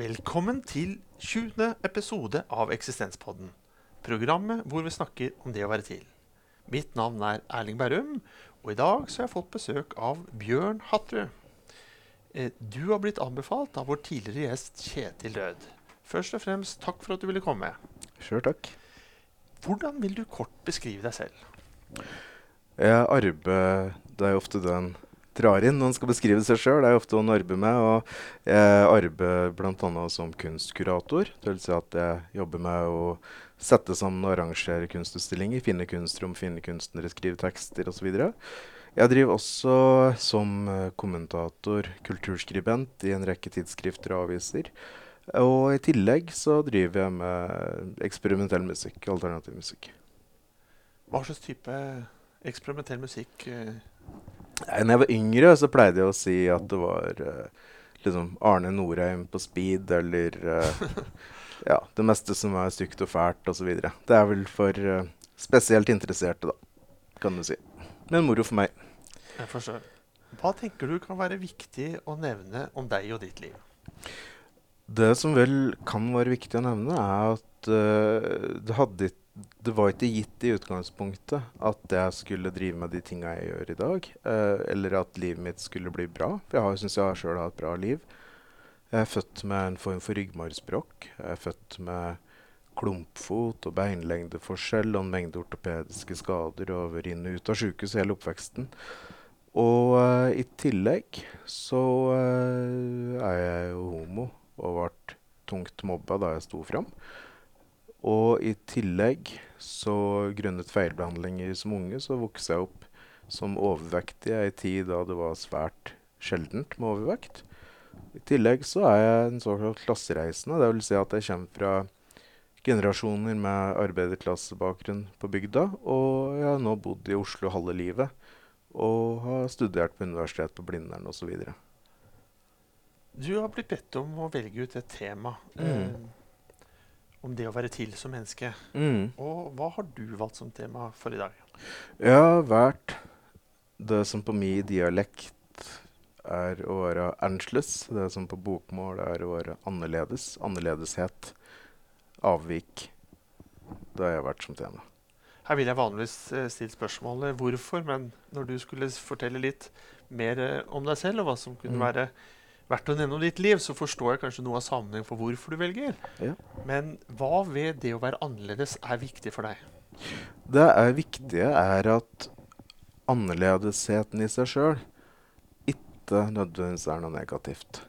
Velkommen til 20. episode av Eksistenspodden. Programmet hvor vi snakker om det å være til. Mitt navn er Erling Bærum, og i dag så har jeg fått besøk av Bjørn Hattrud. Eh, Du har blitt anbefalt av vår tidligere gjest Kjetil Rød. Først og fremst takk for at du ville komme. Sjøl takk. Hvordan vil du kort beskrive deg selv? Jeg arbeider er ofte det en drar inn når en skal beskrive seg sjøl. Det er ofte hva en arbeider med. Og jeg arbeider bl.a. som kunstkurator. Det vil si at jeg jobber med å sette sammen og arrangere kunstutstillinger, finne kunstrom, finne kunstnere, skrive tekster osv. Jeg driver også som eh, kommentator, kulturskribent, i en rekke tidsskrifter og aviser. Og i tillegg så driver jeg med eksperimentell musikk, alternativ musikk. Hva slags type eksperimentell musikk eh, når jeg var yngre, så pleide jeg å si at det var uh, liksom Arne Norheim på speed, eller uh, ja, det meste som er stygt og fælt, osv. Det er vel for uh, spesielt interesserte, da, kan du si. Men moro for meg. Jeg forstår. Hva tenker du kan være viktig å nevne om deg og ditt liv? Det som vel kan være viktig å nevne, er at det, hadde, ikke- det var ikke gitt i utgangspunktet at jeg skulle drive med de tinga jeg gjør i dag. eh, eller at livet mitt skulle bli bra. For jeg syns jeg sjøl har et bra liv. Jeg er født med en form for ryggmargsbrokk. Jeg er født med klumpfot og beinlengdeforskjell og en mengde ortopediske skader og vært inn og ut av sjukehus hele oppveksten. Og eh, i tillegg så eh, er jeg jo homo og ble tungt mobba da jeg sto fram. Og i tillegg, så grunnet feilbehandlinger som unge, så vokste jeg opp som overvektig i ei tid da det var svært sjeldent med overvekt. I tillegg så er jeg en såkalt klassereisende. Det vil si at jeg kommer fra generasjoner med arbeiderklassebakgrunn på bygda. Og jeg har nå bodd i Oslo halve livet og har studert på universitet på Blindern osv. Du har blitt bedt om å velge ut et tema Mm. Om det å være til som menneske. Mm. Og hva har du valgt som tema for i dag? Jeg har valgt det som på min dialekt er å være annerledes. Det som på bokmål er å være annerledes. Annerledeshet. Avvik. Det har jeg vært som tema. Her vil jeg vanligvis eh, stille spørsmålet hvorfor, men når du skulle fortelle litt mer eh, om deg selv, og hva som kunne Mm. være verdt å nevne om ditt liv, så forstår jeg kanskje noe av sammenhengen for hvorfor du velger. Ja. Men hva ved det å være annerledes er viktig for deg? Det er viktige er at annerledesheten i seg sjøl ikke nødvendigvis er noe negativt.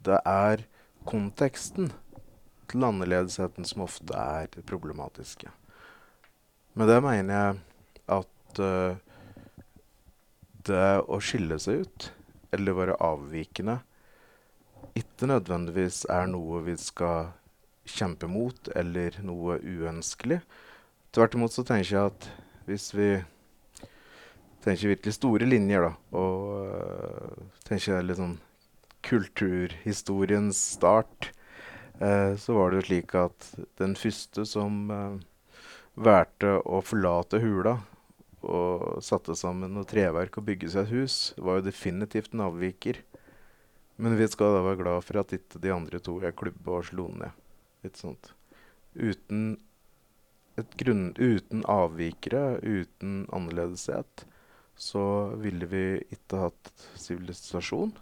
Det er konteksten til annerledesheten som ofte er problematiske. Med det mener jeg at uh, det å skille seg ut, eller være avvikende, ikke nødvendigvis er noe vi skal kjempe mot, eller noe uønskelig. Tvert imot så tenker jeg at hvis vi tenker virkelig store linjer, da, og øh, tenker litt sånn kulturhistoriens start, eh, så var det jo slik at den første som eh, valgte å forlate hula og satte sammen noe treverk og bygge seg et hus, var jo definitivt en avviker. Men vi skal da være glad for at ikke de andre to er klubba og slo ned. Litt sånt. Uten grunn, uten avvikere, uten annerledeshet, så ville vi ikke hatt sivilisasjon.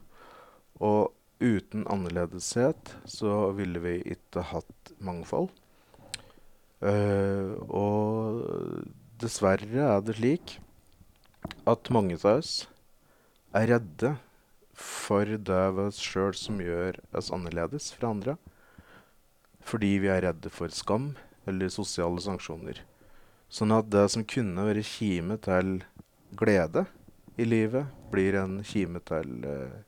Og uten annerledeshet så ville vi ikke hatt mangfold. Uh, og dessverre er det slik at mange av oss er redde for det ved oss sjøl som gjør oss annerledes fra andre. Fordi vi er redde for skam eller sosiale sanksjoner. Sånn at det som kunne være kime til glede i livet, blir en kime til eh,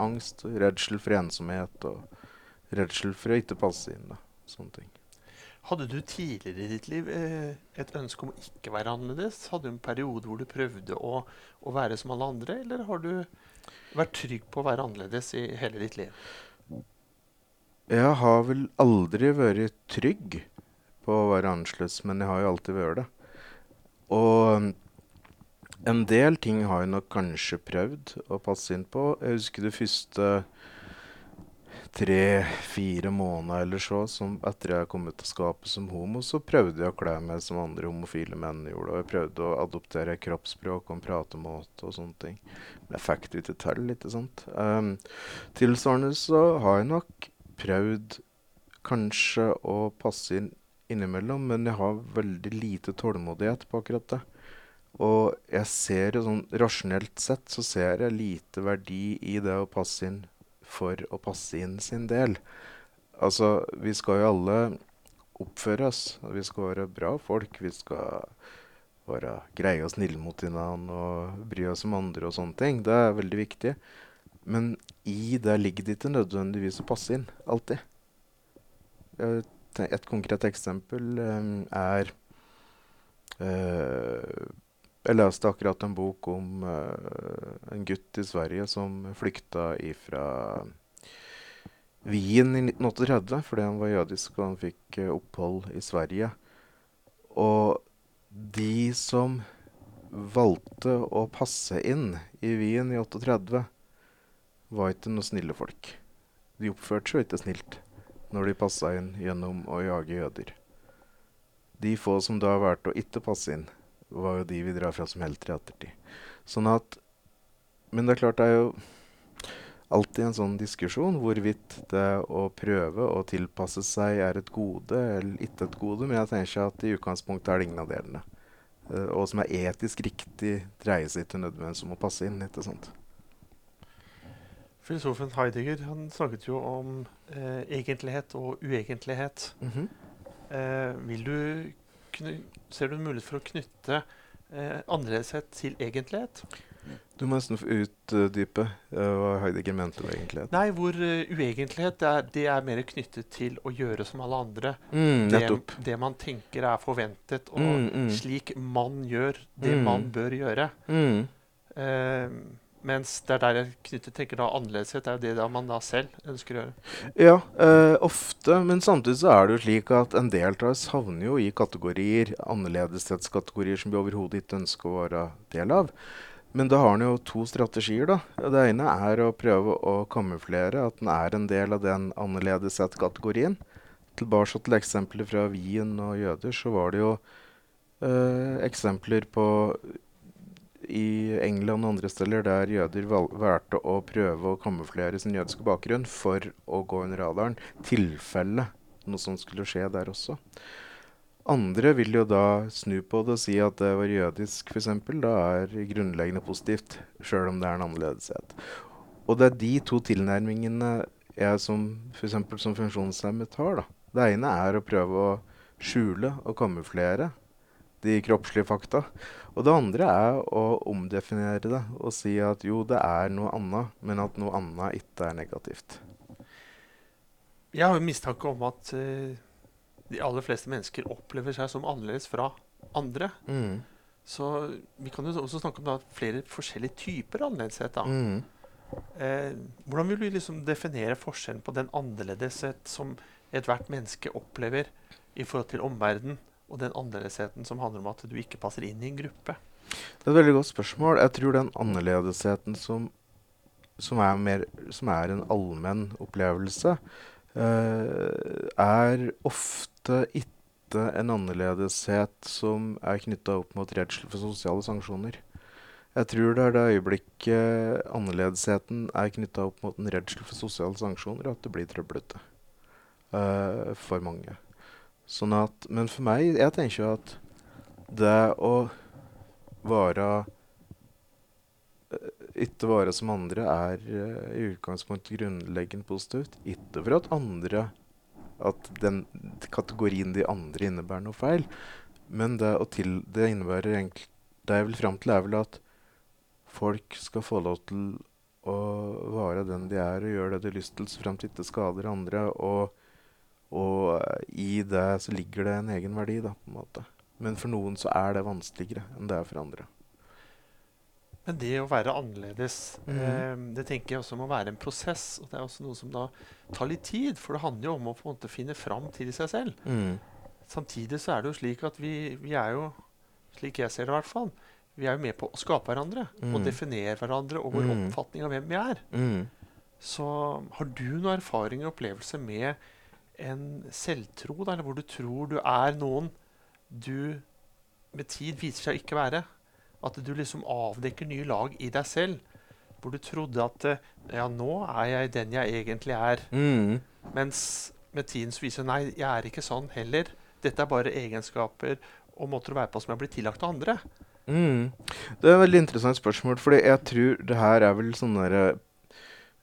angst, redsel for ensomhet og redsel for å ikke passe inn. Da. Sånne ting. Hadde du tidligere i ditt liv eh, et ønske om å ikke være annerledes? Hadde du en periode hvor du prøvde å, å være som alle andre, eller har du vært trygg på å være annerledes i hele ditt liv? Jeg har vel aldri vært trygg på å være annerledes, men jeg har jo alltid vært det. Og en del ting har jeg nok kanskje prøvd å passe inn på. Jeg husker det første tre-fire måneder eller så, som etter jeg kom ut av skapet som homo, så prøvde jeg å kle meg som andre homofile menn gjorde. Og jeg prøvde å adoptere kroppsspråk og en pratemåte og sånne ting. Men jeg fikk det ikke til, ikke sant. Um, tilsvarende så har jeg nok prøvd kanskje å passe inn innimellom, men jeg har veldig lite tålmodighet på akkurat det. Og jeg ser jo sånn rasjonelt sett så ser jeg lite verdi i det å passe inn for å passe inn sin del. Altså, vi skal jo alle oppføre oss. Vi skal være bra folk. Vi skal være greie og snille mot hverandre og bry oss om andre og sånne ting. Det er veldig viktig. Men i det ligger det ikke nødvendigvis å passe inn. Alltid. Et konkret eksempel um, er uh, Jeg leste akkurat en bok om uh, en gutt i Sverige som flykta ifra Wien i 1938 fordi han var jødisk og han fikk uh, opphold i Sverige. Og de som valgte å passe inn i Wien i 38, var ikke noe snille folk. De oppførte seg ikke snilt når de passa inn gjennom å jage jøder. De få som da valgte å ikke passe inn, var jo de vi drar fra som helter i ettertid. Sånn at Men det er klart det er jo alltid en sånn diskusjon hvorvidt det å prøve å tilpasse seg er et gode eller ikke et gode. Men jeg tenker at i utgangspunktet er det ingen av delene. Uh, og som er etisk riktig, dreier seg ikke nødvendigvis om å passe inn. ikke sant? Filosofen Heidegger han snakket jo om eh, egentlighet og uegentlighet. Mm -hmm. eh, vil du ser du en mulighet for å knytte eh, annerledeshet til egentlighet? Du må nesten utdype uh, hva Heidegger mente med egentlighet. Nei, hvor uh, uegentlighet det er, det er, mer knyttet til å gjøre som alle andre. Mm, det, det, man tenker er forventet, og mm, mm. slik man gjør det Mm. man bør gjøre. Mm. Mens det er der jeg knytter, tenker da annerledeshet, er jo det da man da selv ønsker å gjøre. Ja, eh, ofte. Men samtidig så er det jo slik at en del av oss havner jo i kategorier, annerledeshetskategorier som vi overhodet ikke ønsker å være del av. Men da har en jo to strategier, da. Det ene er å prøve å kamuflere at en er en del av den annerledeshet-kategorien. Tilbake til eksempler fra Wien og jøder, så var det jo eh, eksempler på i England og andre steder der jøder valgte å prøve å kamuflere sin jødiske bakgrunn for å gå under radaren. Tilfelle noe sånt skulle skje der også. Andre vil jo da snu på det og si at det var jødisk, f.eks. Da er grunnleggende positivt, sjøl om det er en annerledeshet. Og det er de to tilnærmingene jeg som f.eks. som funksjonshemmet har. da. Det ene er å prøve å skjule og kamuflere de kroppslige fakta. Og det andre er å omdefinere det og si at jo, det er noe annet, men at noe annet ikke er negativt. Jeg har jo mistanke om at uh, de aller fleste mennesker opplever seg som annerledes fra andre. Mm. Så vi kan jo også snakke om da, flere forskjellige typer annerledeshet. da. Mm. Eh, hvordan vil du liksom definere forskjellen på den annerledeshet som ethvert menneske opplever i forhold til omverdenen, og den annerledesheten som handler om at du ikke passer inn i en gruppe? Det er et veldig godt spørsmål. Jeg tror den annerledesheten som, som, er, mer, som er en allmenn opplevelse, uh, er ofte ikke en annerledeshet som er knytta opp mot redsel for sosiale sanksjoner. Jeg tror det er det øyeblikket annerledesheten er knytta opp mot en redsel for sosiale sanksjoner, at det blir trøblete uh, for mange. Sånn at, men for meg, jeg tenker jo at det å være eh, Ikke være som andre er eh, i utgangspunktet grunnleggende positivt. Ikke for at andre At den kategorien de andre innebærer noe feil. Men det, til, det innebærer egentlig Det jeg vil fram til, er vel at folk skal få lov til å være den de er, og gjøre det de har lyst til, så frem til ikke skader andre. Og, og i det så ligger det en egen verdi, da, på en måte. Men for noen så er det vanskeligere enn det er for andre. Men det å være annerledes, Mhm. eh, det tenker jeg også må være en prosess. Og det er også noe som da tar litt tid, for det handler jo om å på en måte finne fram til seg selv. Samtidig så er det jo slik at vi, vi er jo, slik jeg ser det i hvert fall, vi er jo med på å skape hverandre og Mm. definere hverandre og vår Mm. oppfatning av hvem vi er. Mm. Så har du noen erfaring og opplevelse med en selvtro, da, eller hvor du tror du er noen du med tid viser seg ikke være? At du liksom avdekker nye lag i deg selv. Hvor du trodde at eh, ja, nå er jeg den jeg egentlig er. Mm. Mens med tiden så viser nei, jeg er ikke sånn heller. Dette er bare egenskaper og måter å være på som er blir tillagt av andre. Mm. Det er et veldig interessant spørsmål, fordi jeg tror det her er vel sånn derre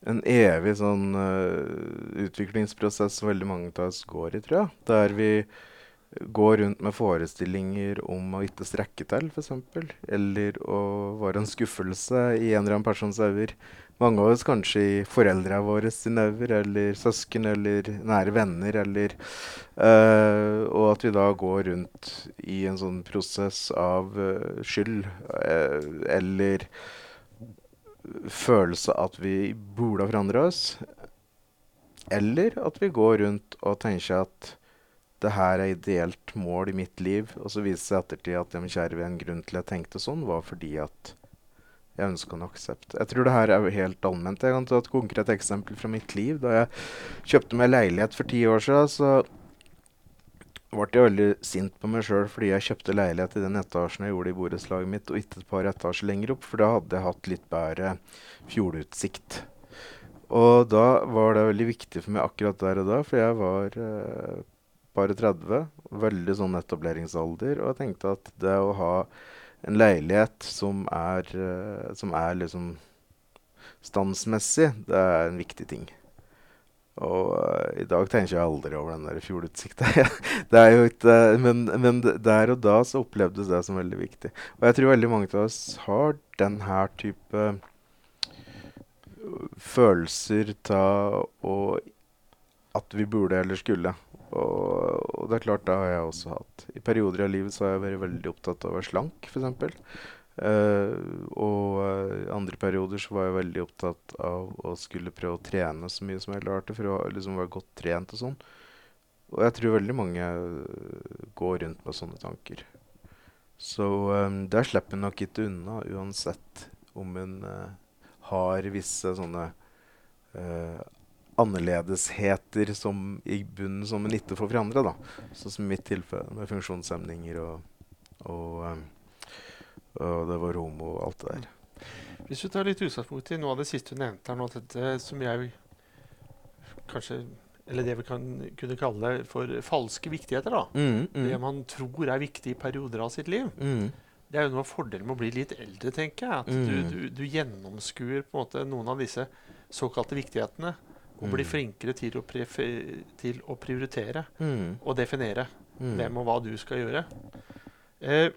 en evig sånn uh, utviklingsprosess som veldig mange av oss går i, tror jeg. Der vi går rundt med forestillinger om å ikke strekke til, f.eks. Eller å være en skuffelse i en eller annen persons øyne. Mange av oss kanskje i foreldra våre sine øyne, eller søsken, eller nære venner, eller uh, Og at vi da går rundt i en sånn prosess av uh, skyld, eller følelse at vi burde ha forandra oss. Eller at vi går rundt og tenker at det her er ideelt mål i mitt liv, og så viser det seg ettertid at ja, kjære venn, grunnen til jeg tenkte sånn, var fordi at jeg ønska en aksept. Jeg tror det her er helt allment. Jeg kan ta et konkret eksempel fra mitt liv. Da jeg kjøpte meg leilighet for ti år siden, så ble jeg veldig sint på meg sjøl fordi jeg kjøpte leilighet i den etasjen jeg gjorde i borettslaget mitt, og ikke et par etasjer lenger opp, for da hadde jeg hatt litt bedre fjordutsikt. Og da var det veldig viktig for meg akkurat der og da, for jeg var eh, bare 30, veldig sånn etableringsalder, og jeg tenkte at det å ha en leilighet som er, eh, som er liksom standsmessig, det er en viktig ting. Og uh, i dag tenker jeg aldri over den der fjordutsikta. det er jo ikke, men, men, der og da så opplevdes det som veldig viktig. Og jeg tror veldig mange av oss har den her type følelser av at vi burde eller skulle. Og, og, det er klart, det har jeg også hatt. I perioder av livet så har jeg vært veldig opptatt av å være slank, f.eks. Uh, og uh, andre perioder så var jeg veldig opptatt av å skulle prøve å trene så mye som jeg klarte for å liksom være godt trent og sånn. Og jeg tror veldig mange uh, går rundt med sånne tanker. Så um, der slipper en nok ikke unna, uansett om en har visse sånne annerledesheter som i bunnen som en ikke får forandre. da. Sånn som i mitt tilfelle med funksjonshemninger og, og um, og det var homo og alt det der. Hvis du tar litt utgangspunkt i noe av det siste du nevnte her nå, dette som jeg kanskje Eller det vi kan kunne kalle for falske viktigheter, da. Mm, mm. Det man tror er viktig i perioder av sitt liv. Mm. Det er jo noe av fordelen med å bli litt eldre, tenker jeg. At du, Mm. du, du gjennomskuer på en måte noen av disse såkalte viktighetene. Og blir Mm. flinkere til å, til å prioritere Mm. og definere Mm. hvem og hva du skal gjøre. Eh,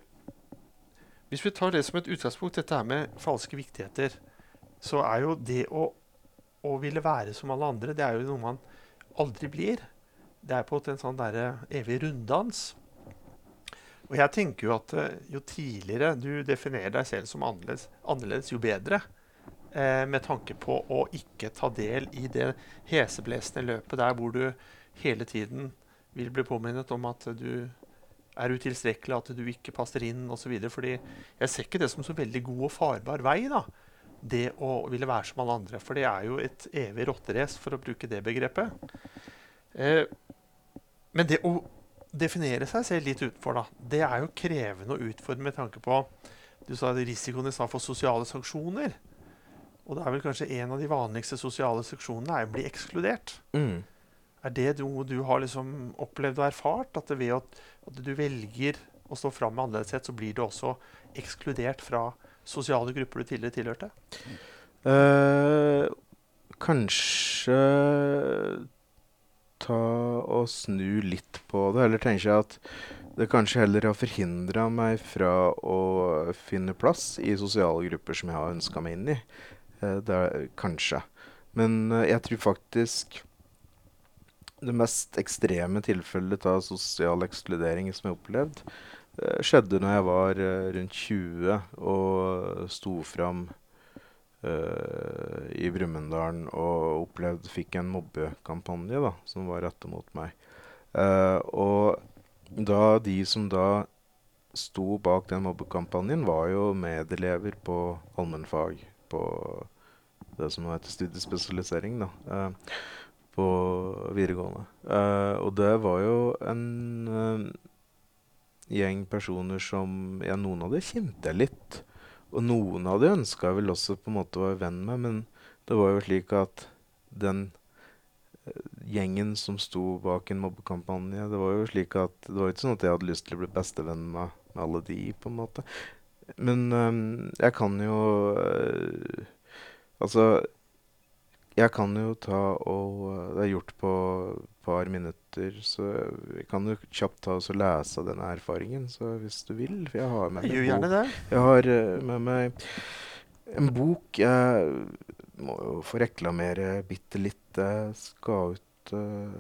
hvis vi tar det som et utgangspunkt, dette her med falske viktigheter, så er jo det å, å ville være som alle andre, det er jo noe man aldri blir. Det er på en sånn derre evig runddans. Og jeg tenker jo at eh, jo tidligere du definerer deg selv som annerledes, annerledes jo bedre. Eh, med tanke på å ikke ta del i det heseblesende løpet der hvor du hele tiden vil bli påminnet om at du er utilstrekkelig, at du ikke passer inn osv. Fordi jeg ser ikke det som så veldig god og farbar vei, da. Det å ville være som alle andre. For det er jo et evig rotterace, for å bruke det begrepet. Eh, men det å definere seg selv litt utenfor, da, det er jo krevende å utfordre med tanke på Du sa risikoen i stedet for sosiale sanksjoner. Og det er vel kanskje en av de vanligste sosiale sanksjonene er å bli ekskludert. Mm. Er det noe du har liksom opplevd og erfart? At, ved at, at du velger å stå fram med annerledeshet, så blir du også ekskludert fra sosiale grupper du tidligere tilhørte? Uh, kanskje ta og snu litt på det, eller tenke at det kanskje heller har forhindra meg fra å finne plass i sosiale grupper som jeg har ønska meg inn i. Uh, det er, kanskje. Men uh, jeg tror faktisk det mest ekstreme tilfellet av sosial ekskludering som jeg har opplevd, eh, skjedde når jeg var eh, rundt 20 og sto fram eh, i Brumunddal og opplevde fikk en mobbekampanje da, som var rettet mot meg. Eh, og da de som da sto bak den mobbekampanjen, var jo medelever på allmennfag på det som heter studiespesialisering, da, eh, på videregående. Eh, og det var jo en eh, gjeng personer som Ja, noen av dem kjente jeg litt. Og noen av dem ønska jeg vel også på en måte å være venn med, men det var jo slik at den eh, gjengen som sto bak en mobbekampanje Det var jo slik at det var ikke sånn at jeg hadde lyst til å bli bestevenn med, med alle de, på en måte. Men um, jeg kan jo uh, Altså, jeg kan jo ta og øh, Det er gjort på et par minutter, så jeg kan jo kjapt ta og lese lese denne erfaringen, så hvis du vil. For jeg har med meg Gjør en bok. det. Jeg har øh, med meg en bok. Jeg må jo få reklamere bitte litt. Jeg skal ut uh,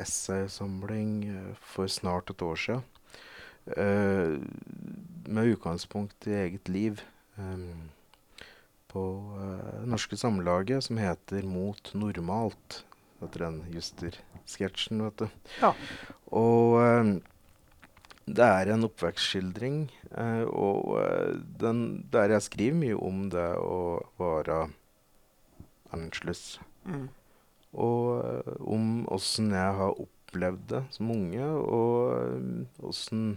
essaysamling for snart et år siden. Uh, med utgangspunkt i eget liv. eh, på eh, det norske samlaget som heter Mot normalt. Etter den Juster-sketsjen, vet du. Ja. Og eh, det er en oppvekstskildring. eh, og eh, den, der jeg skriver mye om det å være annerledes. Mm. Og eh, om åssen jeg har opplevd det som unge, og åssen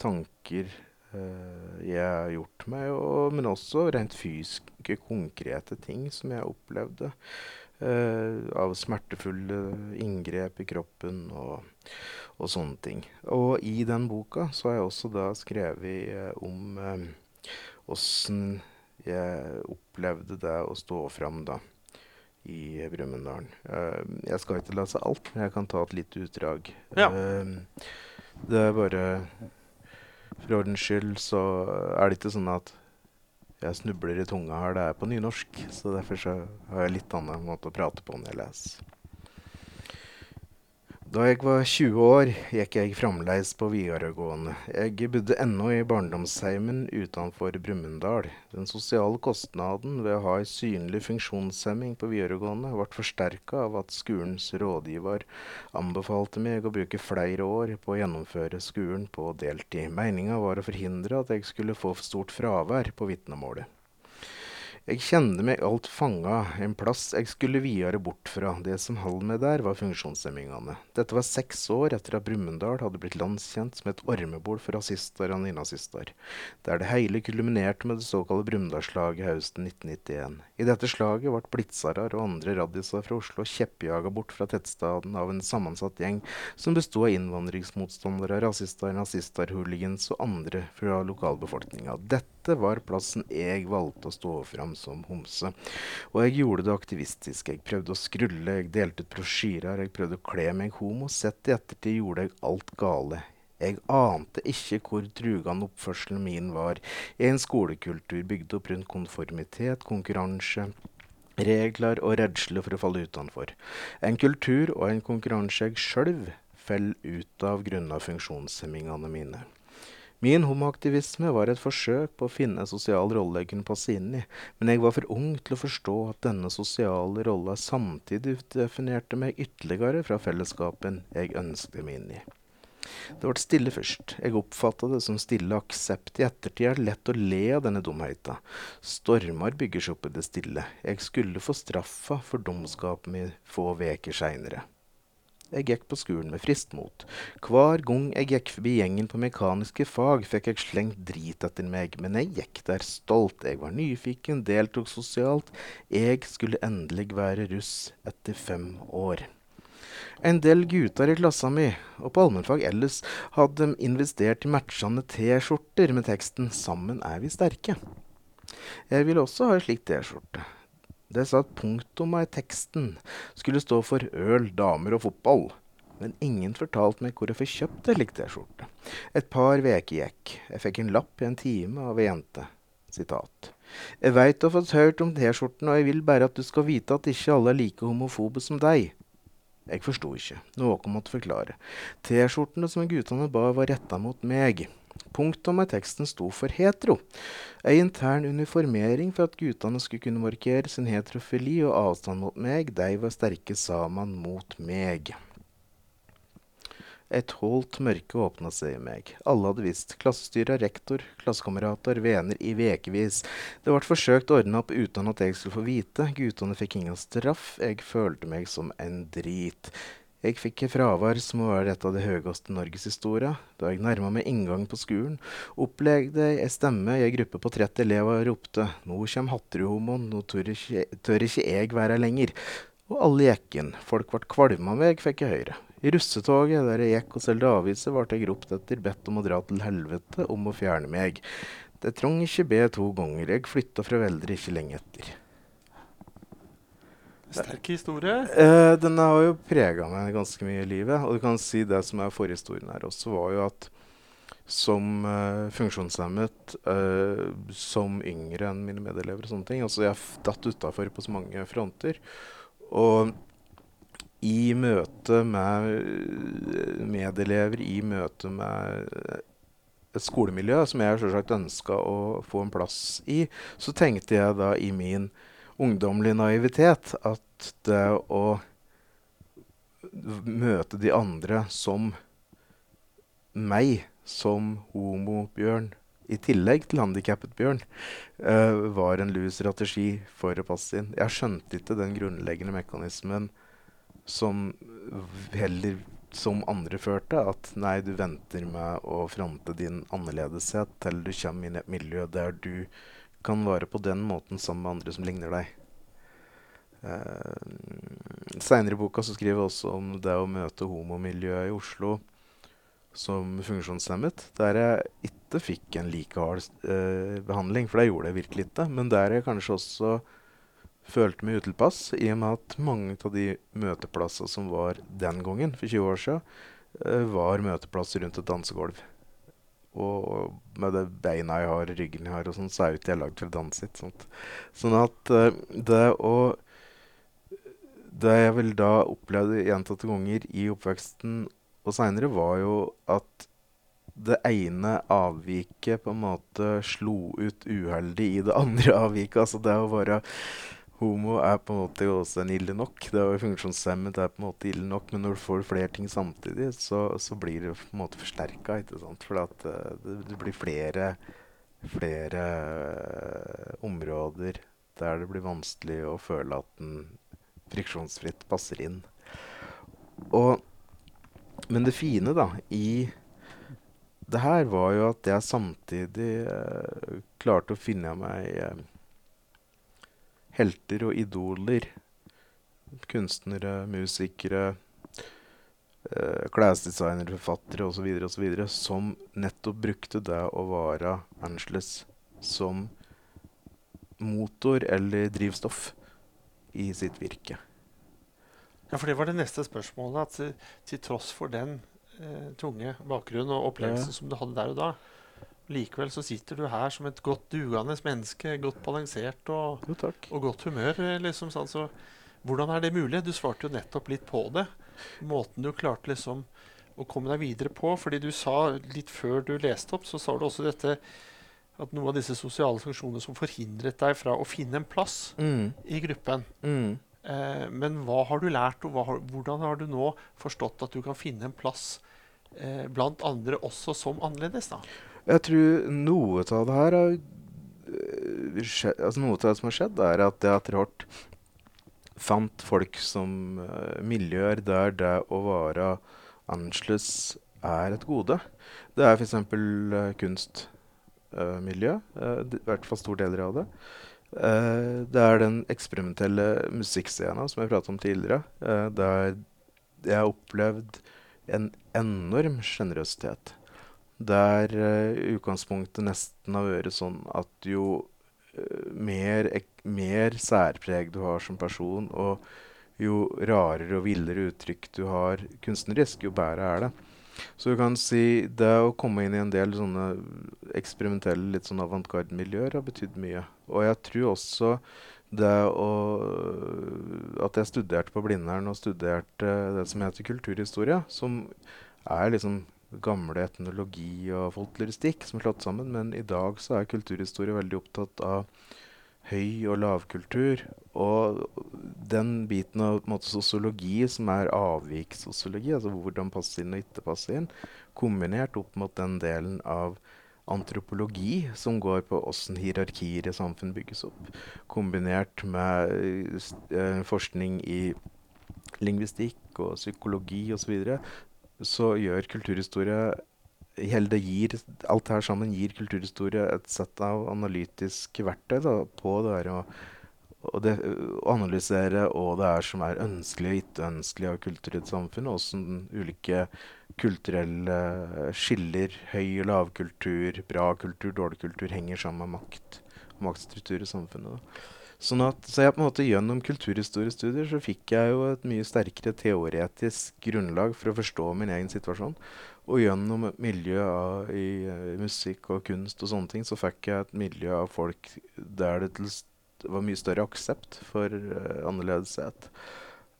tanker eh, jeg har gjort meg, og, men også rent fysiske, konkrete ting som jeg opplevde. eh, av smertefulle inngrep i kroppen og, og sånne ting. Og i den boka så har jeg også da skrevet eh, om åssen jeg opplevde det å stå fram da i Brumunddal. Uh, jeg skal ikke lese alt, men jeg kan ta et lite utdrag. Ja. Uh, det er bare For ordens skyld så er det ikke sånn at jeg snubler i tunga her. Det er på nynorsk, så derfor så har jeg litt annen måte å prate på når jeg leser. Da jeg var 20 år, gikk jeg fremdeles på videregående. Jeg bodde ennå i barndomsheimen utenfor Brumunddal. Den sosiale kostnaden ved å ha ei synlig funksjonshemming på videregående ble forsterka av at skolens rådgiver anbefalte meg å bruke flere år på å gjennomføre skolen på deltid. Meninga var å forhindre at jeg skulle få stort fravær på vitnemålet. Jeg kjente meg alt fanga, en plass jeg skulle videre bort fra. Det som holdt meg der, var funksjonshemmingene. Dette var seks år etter at Brumunddal hadde blitt landskjent som et ormebol for rasister og nynazister, der det hele kulminerte med det såkalte Brumunddalsslaget høsten 1991. I dette slaget ble blitzarar og andre raddiser fra Oslo kjeppjaga bort fra tettstaden av en sammensatt gjeng som bestod av innvandringsmotstandere, rasister, nazister, hooligans og andre fra lokalbefolkninga. Dette var plassen jeg valgte å stå fram som homse. Og jeg gjorde det aktivistisk. Jeg prøvde å skrulle, jeg delte ut brosjyrer, jeg prøvde å kle meg homo. Sett i ettertid gjorde jeg alt gale. Jeg ante ikke hvor trugende oppførselen min var i en skolekultur bygd opp rundt konformitet, konkurranse, regler og redsle for å falle utenfor. En kultur og en konkurranse jeg sjøl faller ut av grunna funksjonshemmingene mine. Min homoaktivisme var et forsøk på å finne en sosial rolle jeg kunne passe inn i, men jeg var for ung til å forstå at denne sosiale rolla samtidig definerte meg ytterligere fra fellesskapen jeg ønsket meg inn i. Det ble stille først. Jeg oppfatta det som stille aksept. I ettertid er det lett å le av denne dumheita. Stormer bygger seg opp i det stille. Jeg skulle få straffa for dumskapen min få veker seinere. Jeg gikk på skolen med friskt mot. Hver gang jeg gikk forbi gjengen på mekaniske fag, fikk jeg slengt drit etter meg, men jeg gikk der stolt. Jeg var nyfiken, deltok sosialt. Jeg skulle endelig være russ etter fem år. En del gutter i klassa mi, og på allmennfag ellers, hadde investert i matchende T-skjorter med teksten 'Sammen er vi sterke'. Jeg ville også ha ei slik T-skjorte. Det sa at punktoma i teksten skulle stå for øl, damer og fotball. Men ingen fortalte meg hvor jeg fikk kjøpt ei slik T-skjorte. Et par veker gikk. Jeg fikk en lapp i en time av ei jente. Sitat. Jeg veit du har fått hørt om T-skjorten, og jeg vil bare at du skal vite at ikke alle er like homofobe som deg. Jeg forsto ikke. Noe måtte forklare. T-skjortene som guttene ba, var retta mot meg. Punktum i teksten sto for hetero. Ei intern uniformering for at guttene skulle kunne markere sin heterofili og avstand mot meg. De var sterke sammen mot meg. Et holdt mørke åpna seg i meg. Alle hadde visst. Klassestyret, rektor, klassekamerater, venner i vekevis. Det ble forsøkt ordna opp uten at jeg skulle få vite. Guttene fikk ingen straff. Jeg følte meg som en drit. Jeg fikk et fravær som være et av de høyeste i norgeshistoria. Da jeg nærma meg inngangen på skolen, opplevde jeg ei stemme i ei gruppe på 30 elever og ropte Nå kjem Hatterudhomoen, nå tør ikke, tør ikke jeg være lenger. Og alle gikk inn. Folk ble kvalma av meg, fikk jeg høre. I russetoget der jeg gikk og solgte aviser, ble jeg ropt etter, bedt om å dra til helvete, om å fjerne meg. Det trong ikke be to ganger, jeg flytta fra Veldre ikke lenge etter. Sterk historie. Eh, den har jo prega meg ganske mye i livet. Og du kan si det som er forhistorien her også, var jo at som uh, funksjonshemmet, uh, som yngre enn mine medelever og sånne ting Altså jeg datt utafor på så mange fronter. Og i møte med eh, medelever, i møte med et skolemiljø som jeg selvsagt ønska å få en plass i, så tenkte jeg da i min ungdommelig naivitet at det å møte de andre som meg, som homobjørn, i tillegg til handikappet bjørn, uh, var en lur strategi for å passe inn. Jeg skjønte ikke den grunnleggende mekanismen som heller som andre førte, at nei, du venter med å fronte din annerledeshet til du kommer inn i et miljø der du kan være på den måten sammen med andre som ligner deg. Uh, Seinere i boka så skriver jeg også om det å møte homomiljøet i Oslo som funksjonshemmet, der jeg ikke fikk en like hard uh, behandling, for det gjorde jeg virkelig ikke. Men der jeg kanskje også følte meg utilpass, i og med at mange av de møteplassene som var den gangen, for 20 år siden, uh, var møteplasser rundt et dansegulv. Og med det beina jeg har, ryggen jeg har, og sånn, så er jo ikke jeg lagd til å danse. Sånt. Sånn at uh, det å Det jeg vel da opplevde gjentatte ganger i oppveksten og seinere, var jo at det ene avviket på en måte slo ut uheldig i det andre avviket. Altså det å være homo er på en måte også en ille nok. Det er jo funksjonshemmet er på en måte ille nok, men når du får flere ting samtidig, så, så blir det på en måte forsterka. For at uh, det, det, blir flere, flere uh, områder der det blir vanskelig å føle at den friksjonsfritt passer inn. Og, men det fine da, i det her var jo at jeg samtidig uh, klarte å finne meg uh, helter og idoler. Kunstnere, musikere, klesdesignere, forfattere osv. osv. Som nettopp brukte det å være Angeles som motor eller drivstoff i sitt virke. Ja, for det var det neste spørsmålet. At til, til tross for den eh, tunge bakgrunnen og opplevelsen Ja. som du hadde der og da, likevel så sitter du her som et godt dugende menneske, godt balansert og, Jo, og godt humør. liksom sånn, så Hvordan er det mulig? Du svarte jo nettopp litt på det. Måten du klarte liksom å komme deg videre på. fordi du sa litt før du leste opp, så sa du også dette at noen av disse sosiale funksjonene som forhindret deg fra å finne en plass Mm, i gruppen. mm. Eh, men hva har du lært, og har, hvordan har du nå forstått at du kan finne en plass eh, blant andre også som annerledes? da? Jeg tror noe av det her har øh, altså Noe av det som har skjedd, er at jeg etter hvert fant folk som uh, miljøer der det å være annerledes er et gode. Det er f.eks. Uh, kunstmiljø. Uh, I hvert fall store deler av det. Uh, det er den eksperimentelle musikkscena som jeg pratet om tidligere. eh, der jeg har opplevd en enorm sjenerøsitet. Der uh, utgangspunktet nesten har vært sånn at jo uh, mer, ek, mer særpreg du har som person, og jo rarere og villere uttrykk du har kunstnerisk, jo bedre er det. Så du kan si det å komme inn i en del sånne eksperimentelle, litt sånn avantgarde-miljøer har betydd mye. Og jeg tror også det å At jeg studerte på Blindern og studerte det som heter kulturhistorie, som er liksom gamle etnologi og folkloristikk som er slått sammen, men i dag så er kulturhistorie veldig opptatt av høy- og lavkultur. Og den biten av sosiologi som er avvikssosiologi, altså hvordan passe inn og ikke passe inn, kombinert opp mot den delen av antropologi som går på åssen hierarkier i samfunn bygges opp, kombinert med eh, forskning i lingvistikk og psykologi osv., så, gjør kulturhistorie hele det gir, Alt her sammen gir kulturhistorie et sett av analytiske verktøy da, på det her å, å, det, analysere hva det er som er ønskelig og ikke ønskelig av kultur i et samfunn, og hvordan ulike kulturelle skiller, høy- og lavkultur, bra kultur, dårlig kultur, henger sammen med makt og maktstruktur i samfunnet. Da. Sånn at, så jeg på en måte Gjennom kulturhistoriestudier så fikk jeg jo et mye sterkere teoretisk grunnlag for å forstå min egen situasjon. Og gjennom et miljø av, i, i, musikk og kunst og sånne ting, så fikk jeg et miljø av folk der det til, var mye større aksept for uh, annerledeshet.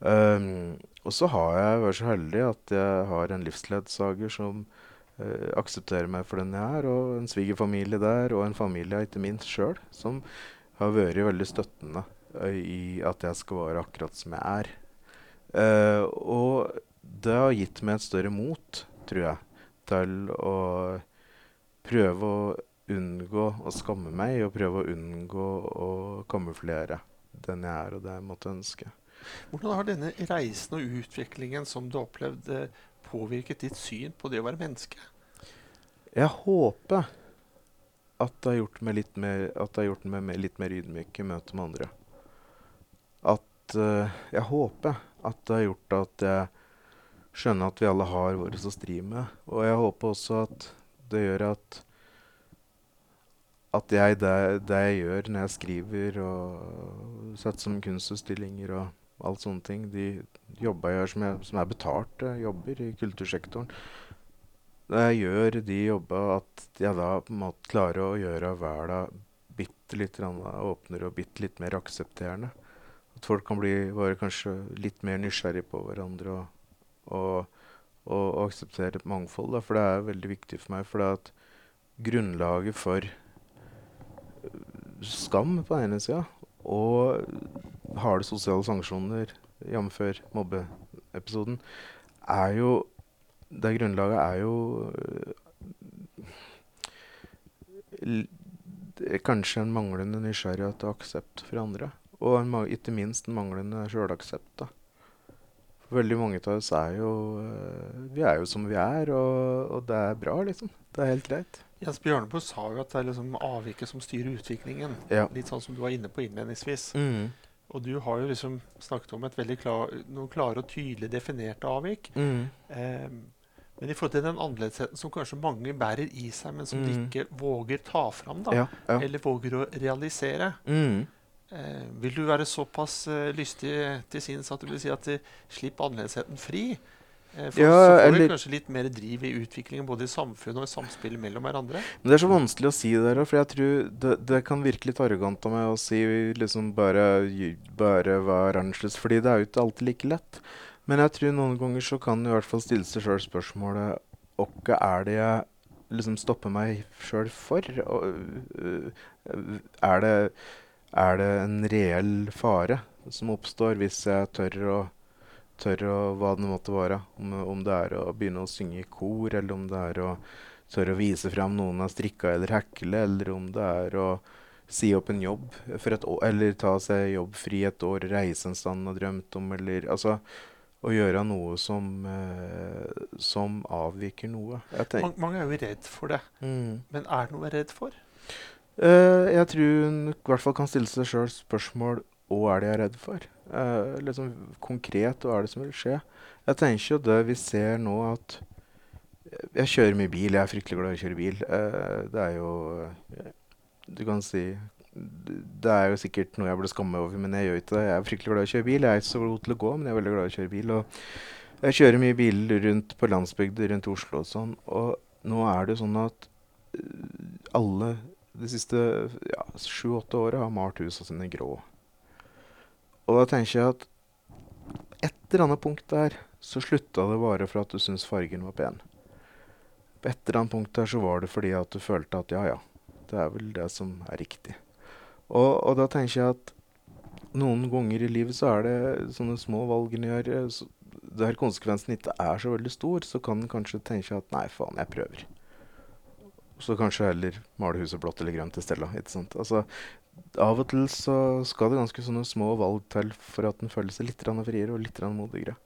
Um, og så har jeg vært så heldig at jeg har en livsledsager som uh, aksepterer meg for den jeg er, og en svigerfamilie der, og en familie ikke minst sjøl, som har vært veldig støttende uh, i at jeg skal være akkurat som jeg er. Uh, og det har gitt meg et større mot, tror jeg, til å prøve å unngå å skamme meg, og prøve å unngå å kamuflere den jeg er, og det jeg måtte ønske. Hvordan har denne reisen og utviklingen som du opplevde, påvirket ditt syn på det å være menneske? Jeg håper at det har gjort meg litt mer, at gjort meg litt mer ydmyk i møte med andre. At uh, Jeg håper at det har gjort at jeg skjønner at vi alle har våre å stri med. Og jeg håper også at det gjør at at jeg, det, det, jeg gjør når jeg skriver og setter som kunstutstillinger og alt sånne ting, de jobber jeg gjør som, jeg, som er betalte jobber i kultursektoren, når jeg gjør de jobba, at jeg da på en måte klarer å gjøre verden bitte litt åpnere og bitte litt mer aksepterende. At folk kan bli bare kanskje litt mer nysgjerrig på hverandre og, og, og, og akseptere et mangfold. Da. For det er veldig viktig for meg. For det at grunnlaget for skam på den ene sida og harde sosiale sanksjoner, jf. mobbeepisoden, er jo det grunnlaget er jo uh, kanskje en manglende nysgjerrighet og aksept for andre. Og en, ikke minst en manglende sjølaksept. Veldig mange av oss er jo uh, Vi er jo som vi er, og, og, det er bra, liksom. Det er helt greit. Jens Bjørneboe sa jo at det er liksom avviket som styrer utviklingen. Ja. Litt sånn som du var inne på innledningsvis. Mm. Og du har jo liksom snakket om klar, noen klare og tydelig definerte avvik. Mm. Eh, men i forhold til den annerledesheten som kanskje mange bærer i seg, men som mm. de ikke våger ta fram, da, ja, ja. eller våger å realisere mm. eh, Vil du være såpass eh, lystig til sinns at du vil si at de slipper annerledesheten fri? Eh, for ja, så får eller, du kanskje litt mer driv i utviklingen både i samfunnet og i samspillet mellom hverandre? Men Det er så vanskelig å si det der, for jeg tror det, det kan virke litt arrogant av meg å si liksom bare, bare vær annerledes, fordi det er jo ikke alltid like lett. Men jeg tror noen ganger så kan i hvert fall stille seg sjøl spørsmålet Hva er det jeg liksom stopper meg sjøl for? Og, er, det, er det en reell fare som oppstår hvis jeg tør å tør å hva det måtte være. Om, om, det er å begynne å synge i kor, eller om det er å tørre å vise fram noen har strikka eller hekle, eller om det er å si opp en jobb for et år, eller ta seg jobbfri et år, reise en stand og drømt om, eller altså å gjøre noe som, eh, som avviker noe. Mange, mange, er jo redd for det. Mm. Men er det noe å være redd for? Uh, jeg tror hun i hvert fall kan stille seg sjøl spørsmål hva er det jeg er redd for. Uh, liksom Konkret hva er det som vil skje. Jeg tenker jo det vi ser nå at Jeg kjører mye bil. Jeg er fryktelig glad i å kjøre bil. Uh, det er jo Du kan si det er jo sikkert noe jeg burde skamme meg over, men jeg gjør ikke det. Jeg er fryktelig glad i å kjøre bil. Jeg er ikke så god til å gå, men jeg er veldig glad i å kjøre bil. Og jeg kjører mye bil rundt på landsbygda rundt Oslo og sånn. Og nå er det sånn at eh, alle de siste sju-åtte ja, åra har malt husa sine grå. Og da tenker jeg at et eller annet punkt der så slutta det bare for at du syntes fargen var pen. På et eller annet punkt der så var det fordi at du følte at ja, ja, det er vel det som er riktig. Og, og da tenker jeg at noen ganger i livet så er det sånne små valg en gjør eh, der konsekvensen ikke er så veldig stor, så kan en kanskje tenke at nei, faen, jeg prøver. Så kanskje heller male huset blått eller grønt i stedet. Ikke sant? Altså, av og til så skal det ganske sånne små valg til for at en føler seg litt friere og litt modigere.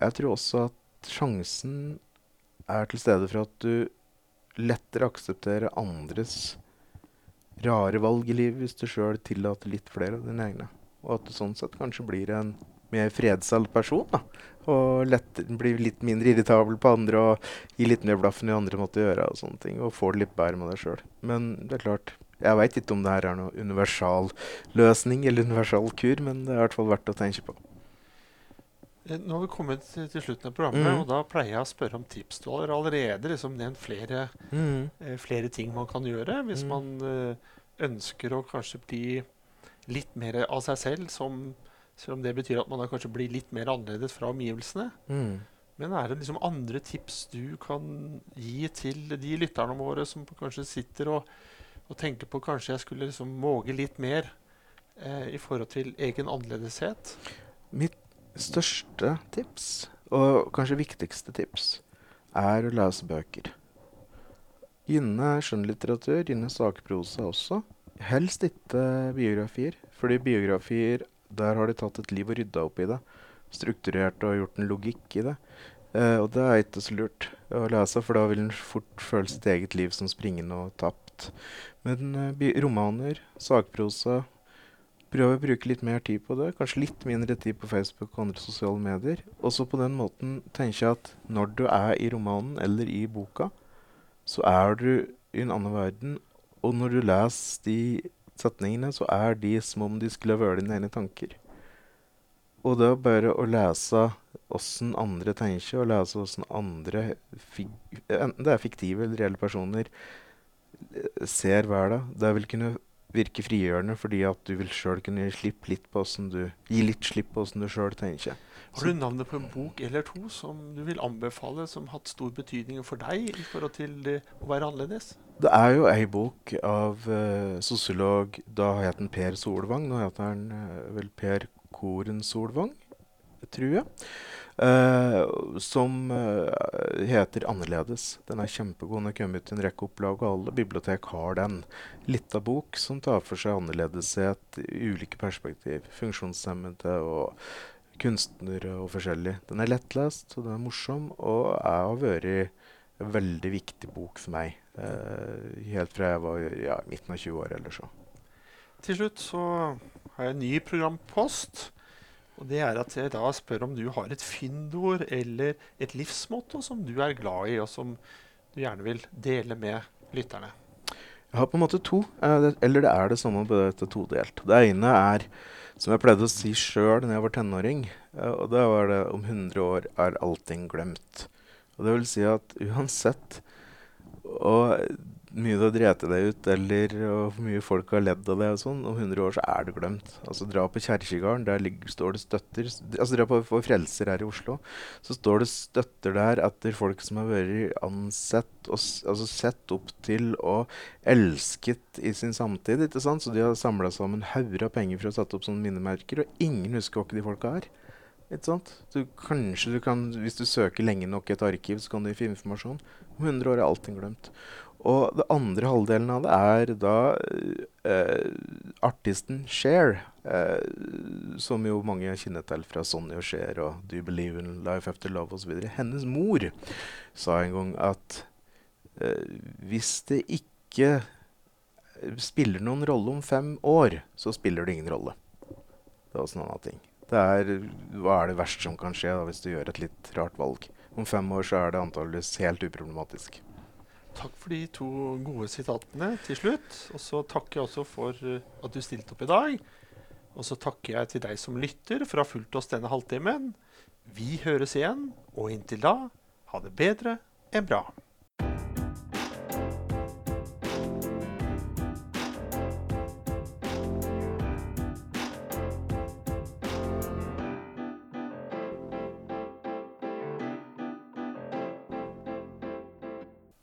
Jeg tror også at sjansen er til stede for at du lettere aksepterer andres rare valg i livet hvis du sjøl tillater litt flere av dine egne. Og at du sånn sett kanskje blir en mer fredsalt person. da. Og lett, blir litt mindre irritabel på andre og gir litt mer blaffen i andre måtte gjøre. Og sånne ting, og får det litt bedre med deg sjøl. Men det er klart, jeg veit ikke om det her er noen universal løsning eller universal kur, men det er i hvert fall verdt å tenke på. Eh, nå har vi kommet til, til slutten av programmet, mm. og da pleier jeg å spørre om tips. Du har allerede liksom nevnt flere, eh, flere ting man kan gjøre hvis Mm. man eh, ønsker å kanskje bli litt mer av seg selv, som, selv om det betyr at man da kanskje blir litt mer annerledes fra omgivelsene. Mm. Men er det liksom andre tips du kan gi til de lytterne våre som kanskje sitter og, og tenker på kanskje jeg skulle liksom våge litt mer eh, i forhold til egen annerledeshet? Mitt største tips, og kanskje viktigste tips, er å lese bøker. Gjerne skjønnlitteratur, gjerne sakprosa også. Helst ikke biografier, fordi biografier, der har de tatt et liv og rydda opp i det. Strukturert og gjort en logikk i det. Eh, og det er ikke så lurt å lese, for da vil en fort føle sitt eget liv som springende og tapt. Men eh, romaner, sakprosa, Prøv å bruke litt mer tid på det. Kanskje litt mindre tid på Facebook og andre sosiale medier. Og så på den måten tenker jeg at når du er i romanen eller i boka, så er du i en annen verden. Og når du leser de setningene, så er de som om de skulle ha vært dine egne tanker. Og det er bare å lese åssen andre tenker, og lese åssen andre, enten det er fiktive eller reelle personer, eh, ser verden. Det vil kunne virke frigjørende fordi at du vil sjøl kunne gi slipp litt på du gi litt slipp på åssen du sjøl tenker. Har du navnet på en bok eller to som du vil anbefale, som har hatt stor betydning for deg i forhold til det å være annerledes? Det er jo ei bok av uh, sosiolog Da het han Per Solvang. Nå heter han uh, vel Per Koren Solvang, tror jeg. Eh, som eh, heter 'Annerledes'. Den er kjempegod. Den har kommet ut i en rekke opplag, og alle bibliotek har den. Lita bok som tar for seg annerledeshet i ulike perspektiv. Funksjonshemmede og kunstnere og forskjellig. Den er lettlest, og den er morsom, og jeg har vært en veldig viktig bok for meg. eh, helt fra jeg var ja, midten av 20 år eller så. Til slutt så har jeg en ny programpost. Og det er at jeg da spør om du har et fyndord eller et livsmotto som du er glad i, og som du gjerne vil dele med lytterne. Jeg har på en måte to, eh, eller det er det samme, på dette todelt. Det ene er, som jeg pleide å si sjøl da jeg var tenåring, eh, og det var det om 100 år er allting glemt. Og det vil si at uansett og mye du har drept deg ut, eller hvor mye folk har ledd av deg, og sånn, om 100 år så er det glemt. Altså Dra på Kjerkegården, der ligger, står det støtter Altså Dra på for Frelser her i Oslo, så står det støtter der etter folk som har vært ansett og altså sett opp til og elsket i sin samtid. ikke sant? Så de har samla sammen hauger av penger for å sette opp sånne minnemerker, og ingen husker hvem de folka er. Ikke sant? Du, kanskje du kan, Hvis du søker lenge nok i et arkiv, så kan du gi informasjon. Om 100 år er allting glemt. Og det andre halvdelen av det er da eh, artisten Cher, eh, som jo mange kjenner til fra Sonny og Cher og Do You Believe in Life After Love osv. Hennes mor sa en gang at eh, hvis det ikke spiller noen rolle om fem år, så spiller det ingen rolle. Det er også en annen ting. Det er, hva er det verste som kan skje da, hvis du gjør et litt rart valg? Om fem år så er det antageligvis helt uproblematisk. Takk for de to gode sitatene til slutt. Og så takker jeg også for eh, at du stilte opp i dag. Og så takker jeg til deg som lytter for å ha fulgt oss denne halvtimen. Vi høres igjen, og inntil da, ha det bedre enn bra.